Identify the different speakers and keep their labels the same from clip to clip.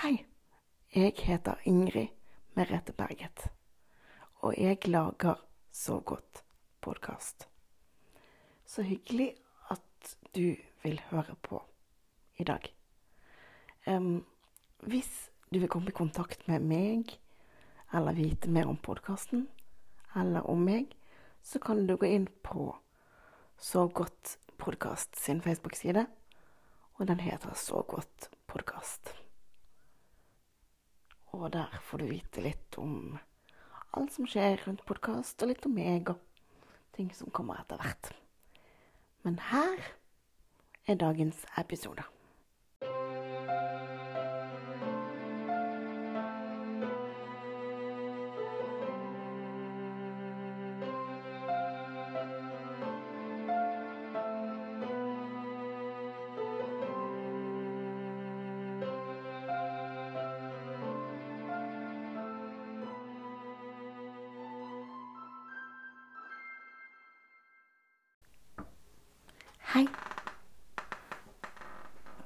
Speaker 1: Hei, jeg heter Ingrid Merete Berget, og jeg lager Så godt podkast. Så hyggelig at du vil høre på i dag. Um, hvis du vil komme i kontakt med meg, eller vite mer om podkasten, eller om meg, så kan du gå inn på Så godt podkast sin Facebook-side, og den heter Så godt podkast. Og der får du vite litt om alt som skjer rundt podkast, og litt om meg og ting som kommer etter hvert. Men her er dagens episode.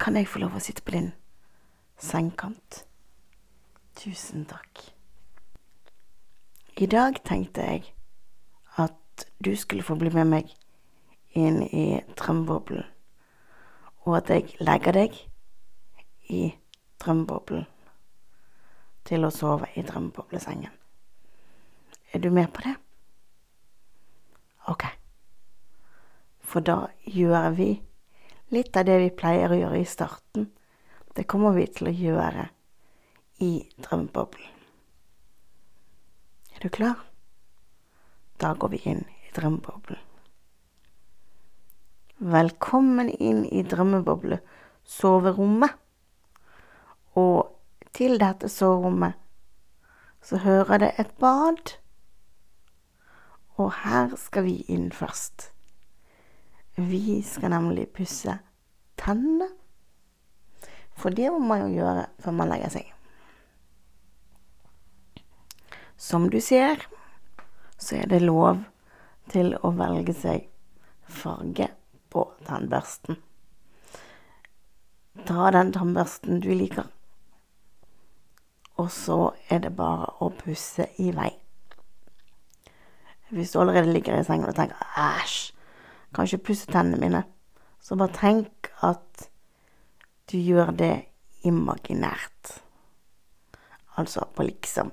Speaker 1: Kan jeg få lov å sitte på din sengekant? Tusen takk. I dag tenkte jeg at du skulle få bli med meg inn i drømmeboblen, og at jeg legger deg i drømmeboblen til å sove i drømmeboblesengen. Er du med på det? Ok. For da gjør vi litt av det vi pleier å gjøre i starten. Det kommer vi til å gjøre i drømmeboblen. Er du klar? Da går vi inn i drømmeboblen. Velkommen inn i drømmeboble-soverommet. Og til dette soverommet så hører det et bad. Og her skal vi inn først. Vi skal nemlig pusse tennene. For det må man jo gjøre før man legger seg. Som du ser, så er det lov til å velge seg farge på tannbørsten. Ta den tannbørsten du liker, og så er det bare å pusse i vei. Hvis du allerede ligger i sengen og tenker 'æsj', kan ikke pusse tennene mine. Så bare tenk at du gjør det imaginært. Altså på liksom.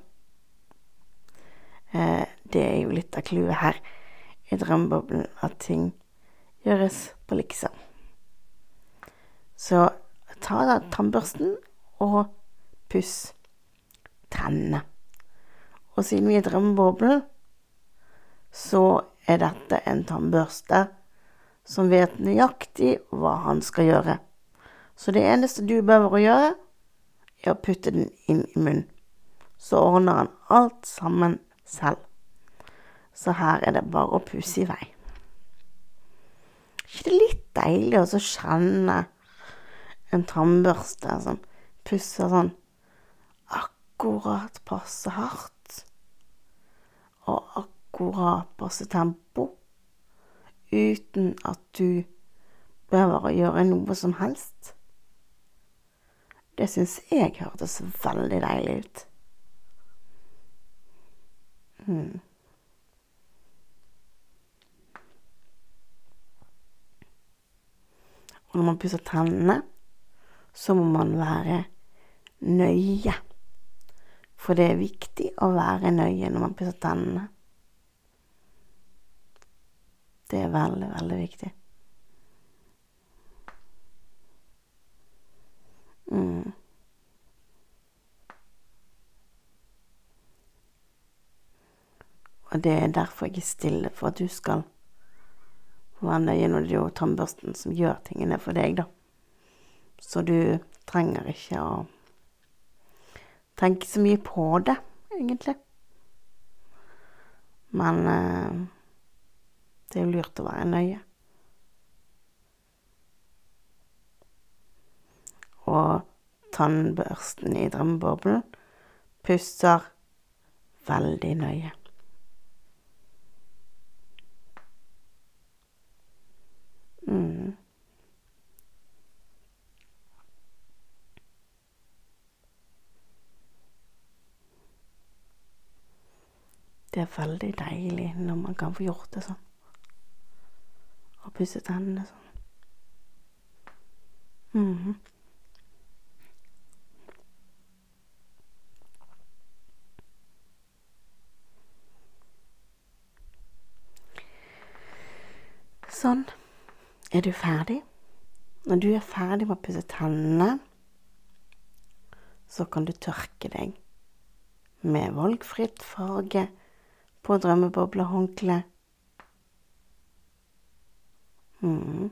Speaker 1: Eh, det er jo litt av clouet her i drømmeboblen, at ting gjøres på liksom. Så ta da tannbørsten og puss tennene. Og siden vi er i drømmeboblen, så er dette en tannbørste som vet nøyaktig hva han skal gjøre. Så det eneste du behøver å gjøre, er å putte den inn i munnen. Så ordner han alt sammen selv. Så her er det bare å pusse i vei. ikke det litt deilig å kjenne en tannbørste som pusser sånn akkurat passe hardt og akkurat passe tempo? Uten at du behøver å gjøre noe som helst. Det syns jeg hørtes veldig deilig ut. Hmm. Og når man pusser tennene, så må man være nøye. For det er viktig å være nøye når man pusser tennene. Det er veldig, veldig viktig. Mm. Og det er derfor jeg er stille, for at du skal være nøye når det er jo tannbørsten som gjør tingene for deg, da. Så du trenger ikke å tenke så mye på det, egentlig. Men eh, det er jo lurt å være nøye. Og tannbørsten i drømmeboblen pusser veldig nøye. Mm. Det er veldig deilig når man kan få gjort det sånn. Og pusse tennene sånn. Mhm. Sånn. Er du ferdig? Når du er ferdig med å pusse tennene, så kan du tørke deg med valgfritt farge på drømmeboblehåndkle. Mm.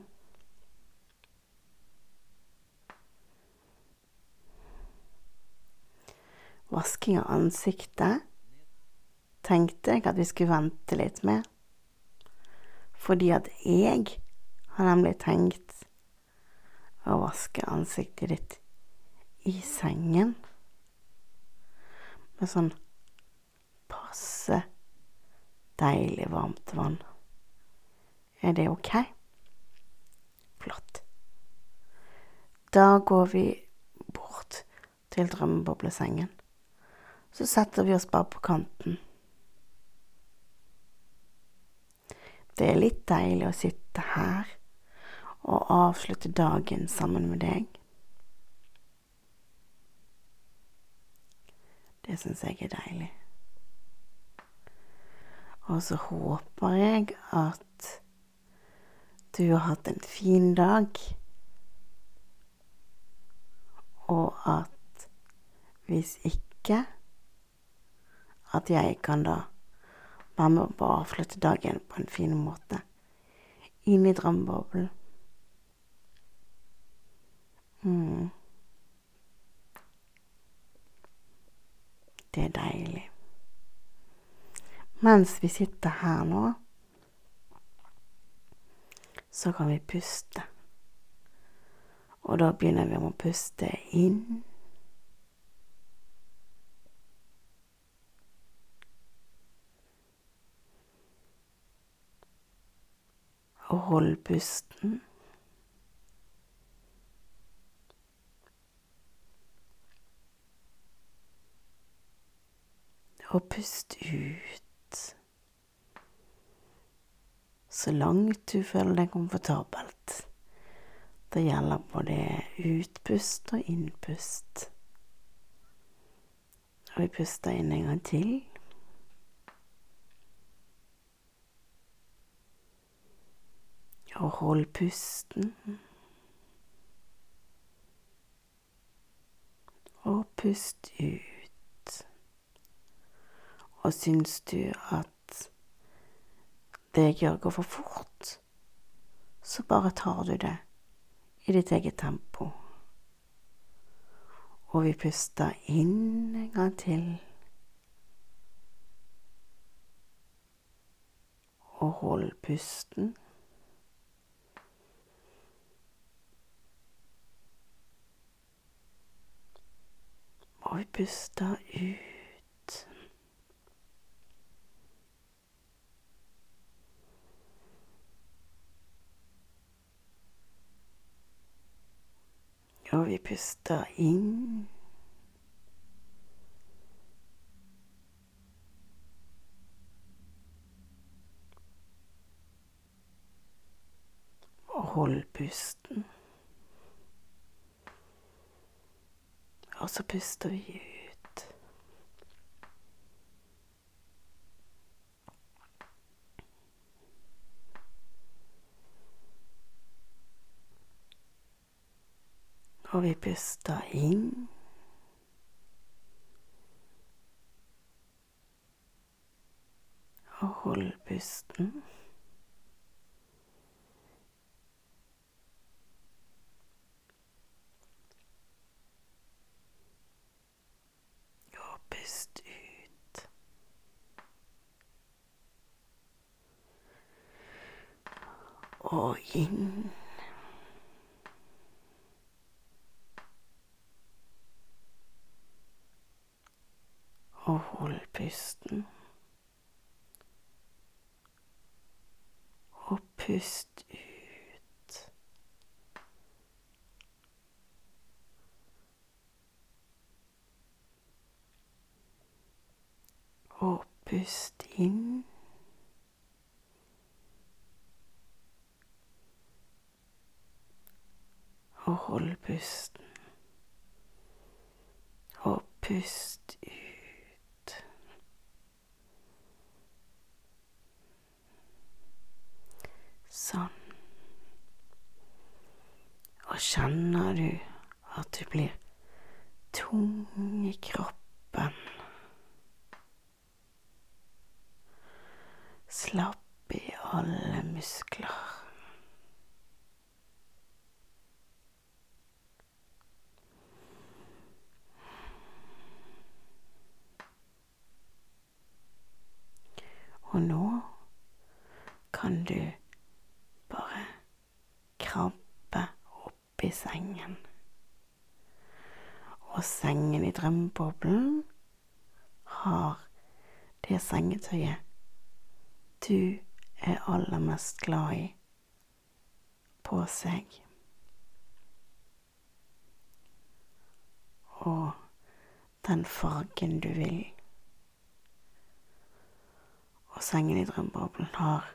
Speaker 1: Vasking av ansiktet tenkte jeg at vi skulle vente litt med. Fordi at jeg har nemlig tenkt å vaske ansiktet ditt i sengen med sånn passe deilig varmt vann. Er det ok? Flott. Da går vi bort til drømmeboblesengen. Så setter vi oss bare på kanten. Det er litt deilig å sitte her og avslutte dagen sammen med deg. Det syns jeg er deilig. Og så håper jeg at du har hatt en fin dag, og at hvis ikke At jeg kan da være med på å avslutte dagen på en fin måte. Inn i drømmeboblen. Mm. Det er deilig. Mens vi sitter her nå, så kan vi puste. Og da begynner vi med å puste inn. Og hold pusten. Og pust ut. Så langt du føler deg komfortabelt. Det gjelder både utpust og innpust. Og vi puster inn en gang til. Og hold pusten. Og pust ut. Og syns du at det jeg gjør, går for fort, så bare tar du det i ditt eget tempo. Og vi puster inn en gang til. Og hold pusten. Og vi puster ut. Og vi puster inn. Og hold pusten. Og så puster vi ut. Og vi puster inn. Og hold pusten. Og pust ut. Og inn. Og hold pusten. Og pust ut. Og Pust inn. Og hold pusten. Og pust ut. Sånn. Og kjenner du at du blir tung i kroppen? Slapp i alle muskler. Og nå kan du krabbe opp i sengen. Og sengen i drømmeboblen har det sengetøyet du er aller mest glad i på seg. Og den fargen du vil. Og sengen i drømmeboblen har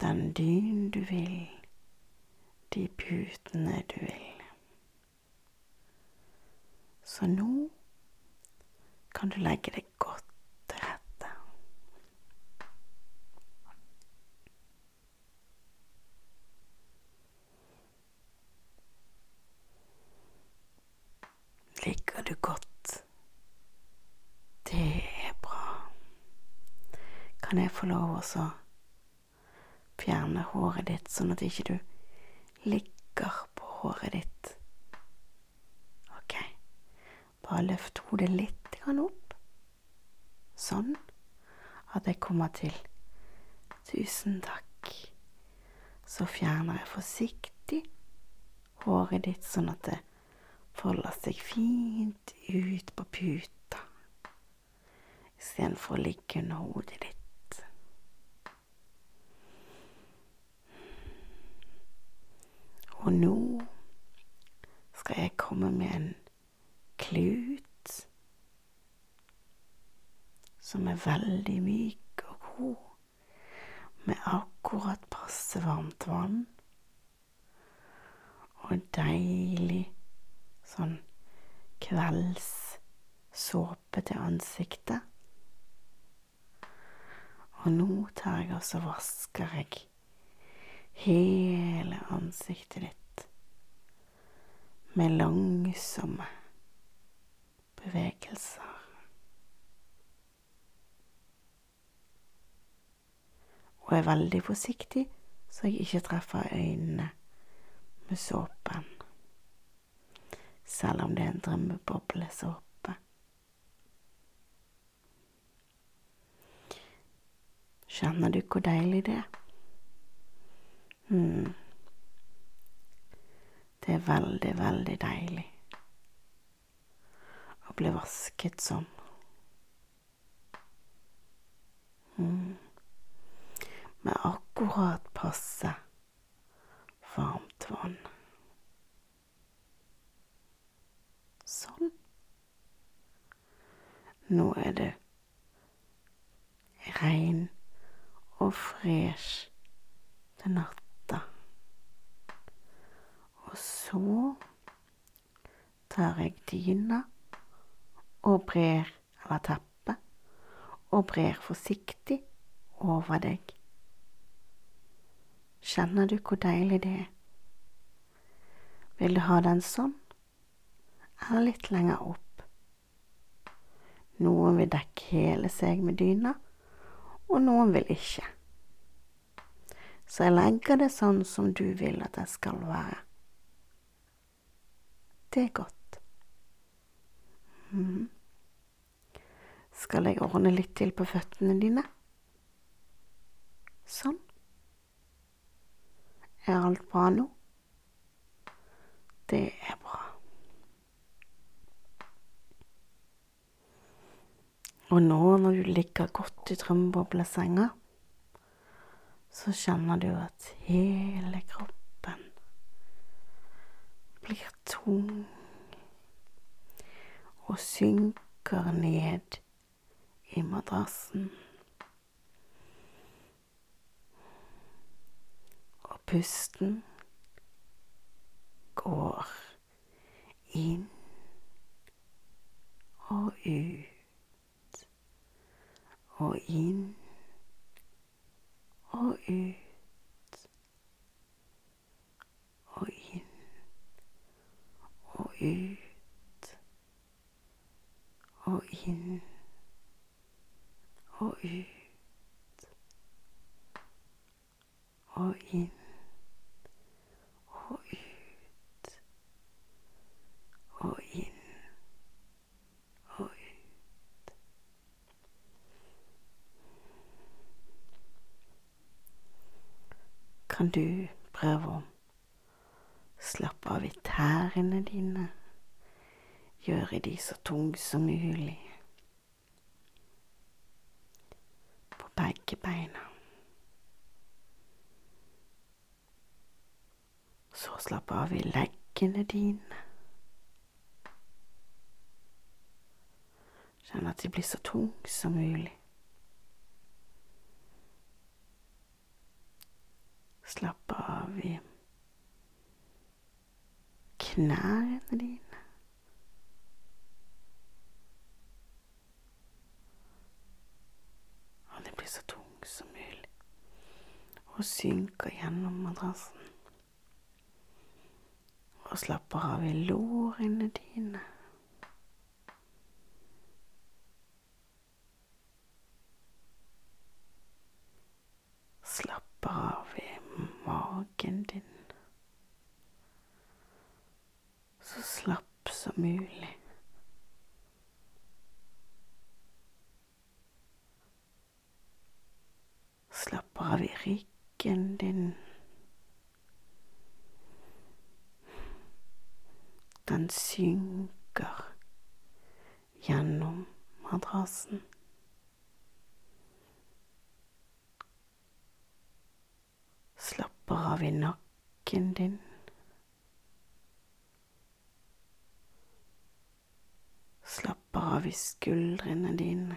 Speaker 1: den dyn du vil, de putene du vil. Så nå kan du legge deg godt til. Ligger du godt? Det er bra. Kan jeg få lov å fjerne håret ditt, sånn at ikke du ligger på håret ditt? Ok. Bare løft hodet litt opp. Sånn at jeg kommer til tusen takk. Så fjerner jeg forsiktig håret ditt sånn at det folder seg fint ut på puta istedenfor å ligge under hodet ditt. Og nå skal jeg komme med en klut som er veldig myk og god, med akkurat passe varmt vann og deilig sånn kveldssåpe til ansiktet. Og nå tar jeg og vasker jeg hele ansiktet ditt med langsomme bevegelser. Og er veldig forsiktig så jeg ikke treffer øynene med såpen. Selv om det er en drømmeboblesåpe. Kjenner du hvor deilig det er? Hmm. Det er veldig, veldig deilig å bli vasket sånn. Mm. Med akkurat passe varmt vann. Sånn. Nå er det rein og fresh til natta. Og så tar jeg dyna og brer, eller teppet, og brer forsiktig over deg. Kjenner du hvor deilig det er? Vil du ha den sånn, eller litt lenger opp? Noen vil dekke hele seg med dyna, og noen vil ikke. Så jeg legger det sånn som du vil at det skal være. Det er godt. Mm. Skal jeg ordne litt til på føttene dine? Sånn. Er alt bra nå? Det er bra. Og nå når du ligger godt i drømmeboblesenga, så kjenner du at hele kroppen blir tung og synker ned i madrassen. Og pusten går inn og ut og inn og ut og inn og ut og inn og ut og inn og ut og inn og ut. Kan du prøve å av i tærne dine? Gjøre de så tung som mulig. På begge beina. Så slapp av i leggene dine. Kjenn at de blir så tung som mulig. Slapp av i knærne dine. Og de blir så tunge som mulig. Og synker gjennom madrassen. Og slapper av i lårene dine. Slapper av i magen din. Så slapp som mulig. Slapper av i ryggen din. Den synker gjennom madrassen. Slapper av i nakken din. I skuldrene dine.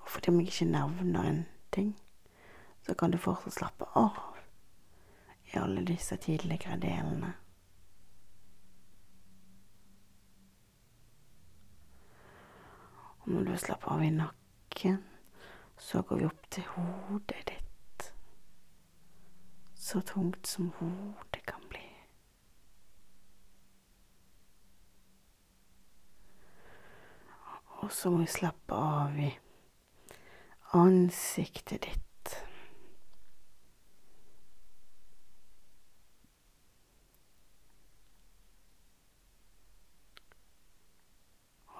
Speaker 1: Og fordi jeg ikke nevner en ting, så kan du fortsatt slappe av i alle disse tidligere delene. Og når du slapper av i nakken, så går vi opp til hodet ditt. Så tungt som hodet kan bli. Og så må vi slappe av i ansiktet ditt.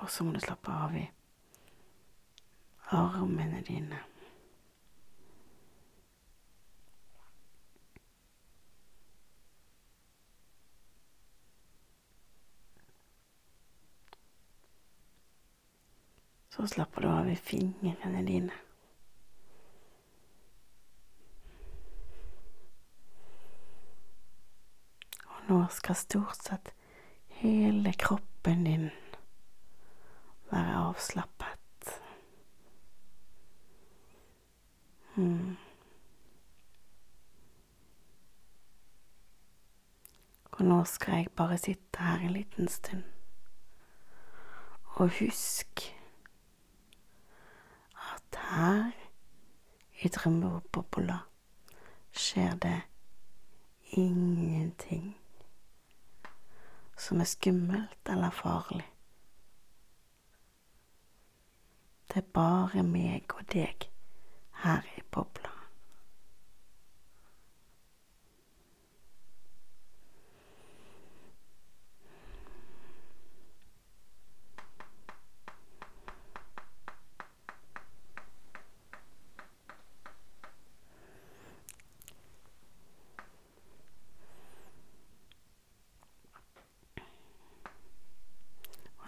Speaker 1: Og så må du slappe av i armene dine. Så slapper du av i fingrene dine. Og nå skal stort sett hele kroppen din være avslappet. Mm. Og nå skal jeg bare sitte her en liten stund. Og husk her i drømmebobla skjer det ingenting som er skummelt eller farlig. Det er bare meg og deg her i bobla.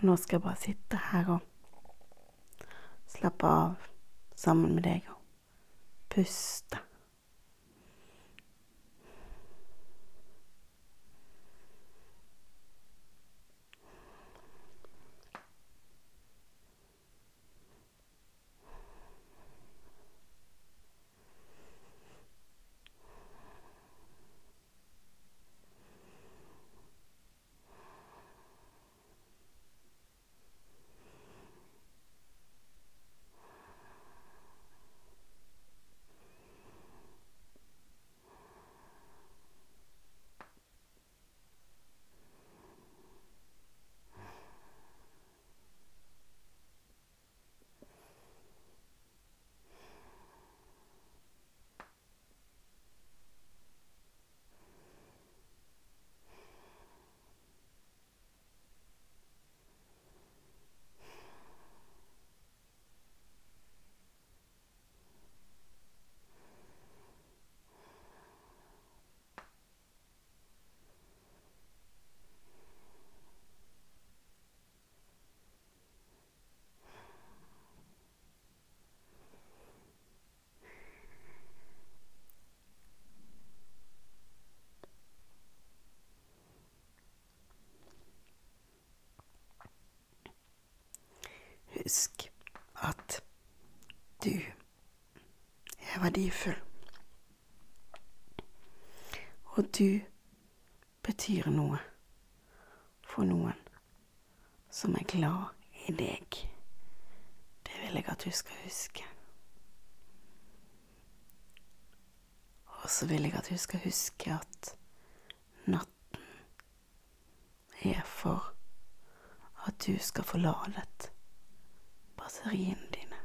Speaker 1: Og nå skal jeg bare sitte her og slappe av sammen med deg og puste. Husk at du er verdifull. Og du betyr noe for noen som er glad i deg. Det vil jeg at du skal huske. Og så vil jeg at du skal huske at natten er for at du skal få ladet batteriene dine.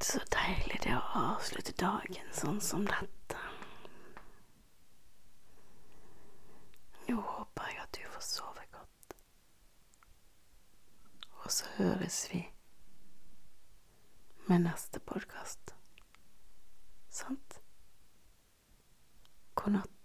Speaker 1: Så deilig det å avslutte dagen sånn som dette. Nå håper jeg at du får sove godt. Og så høres vi med neste podkast. Sant? God natt.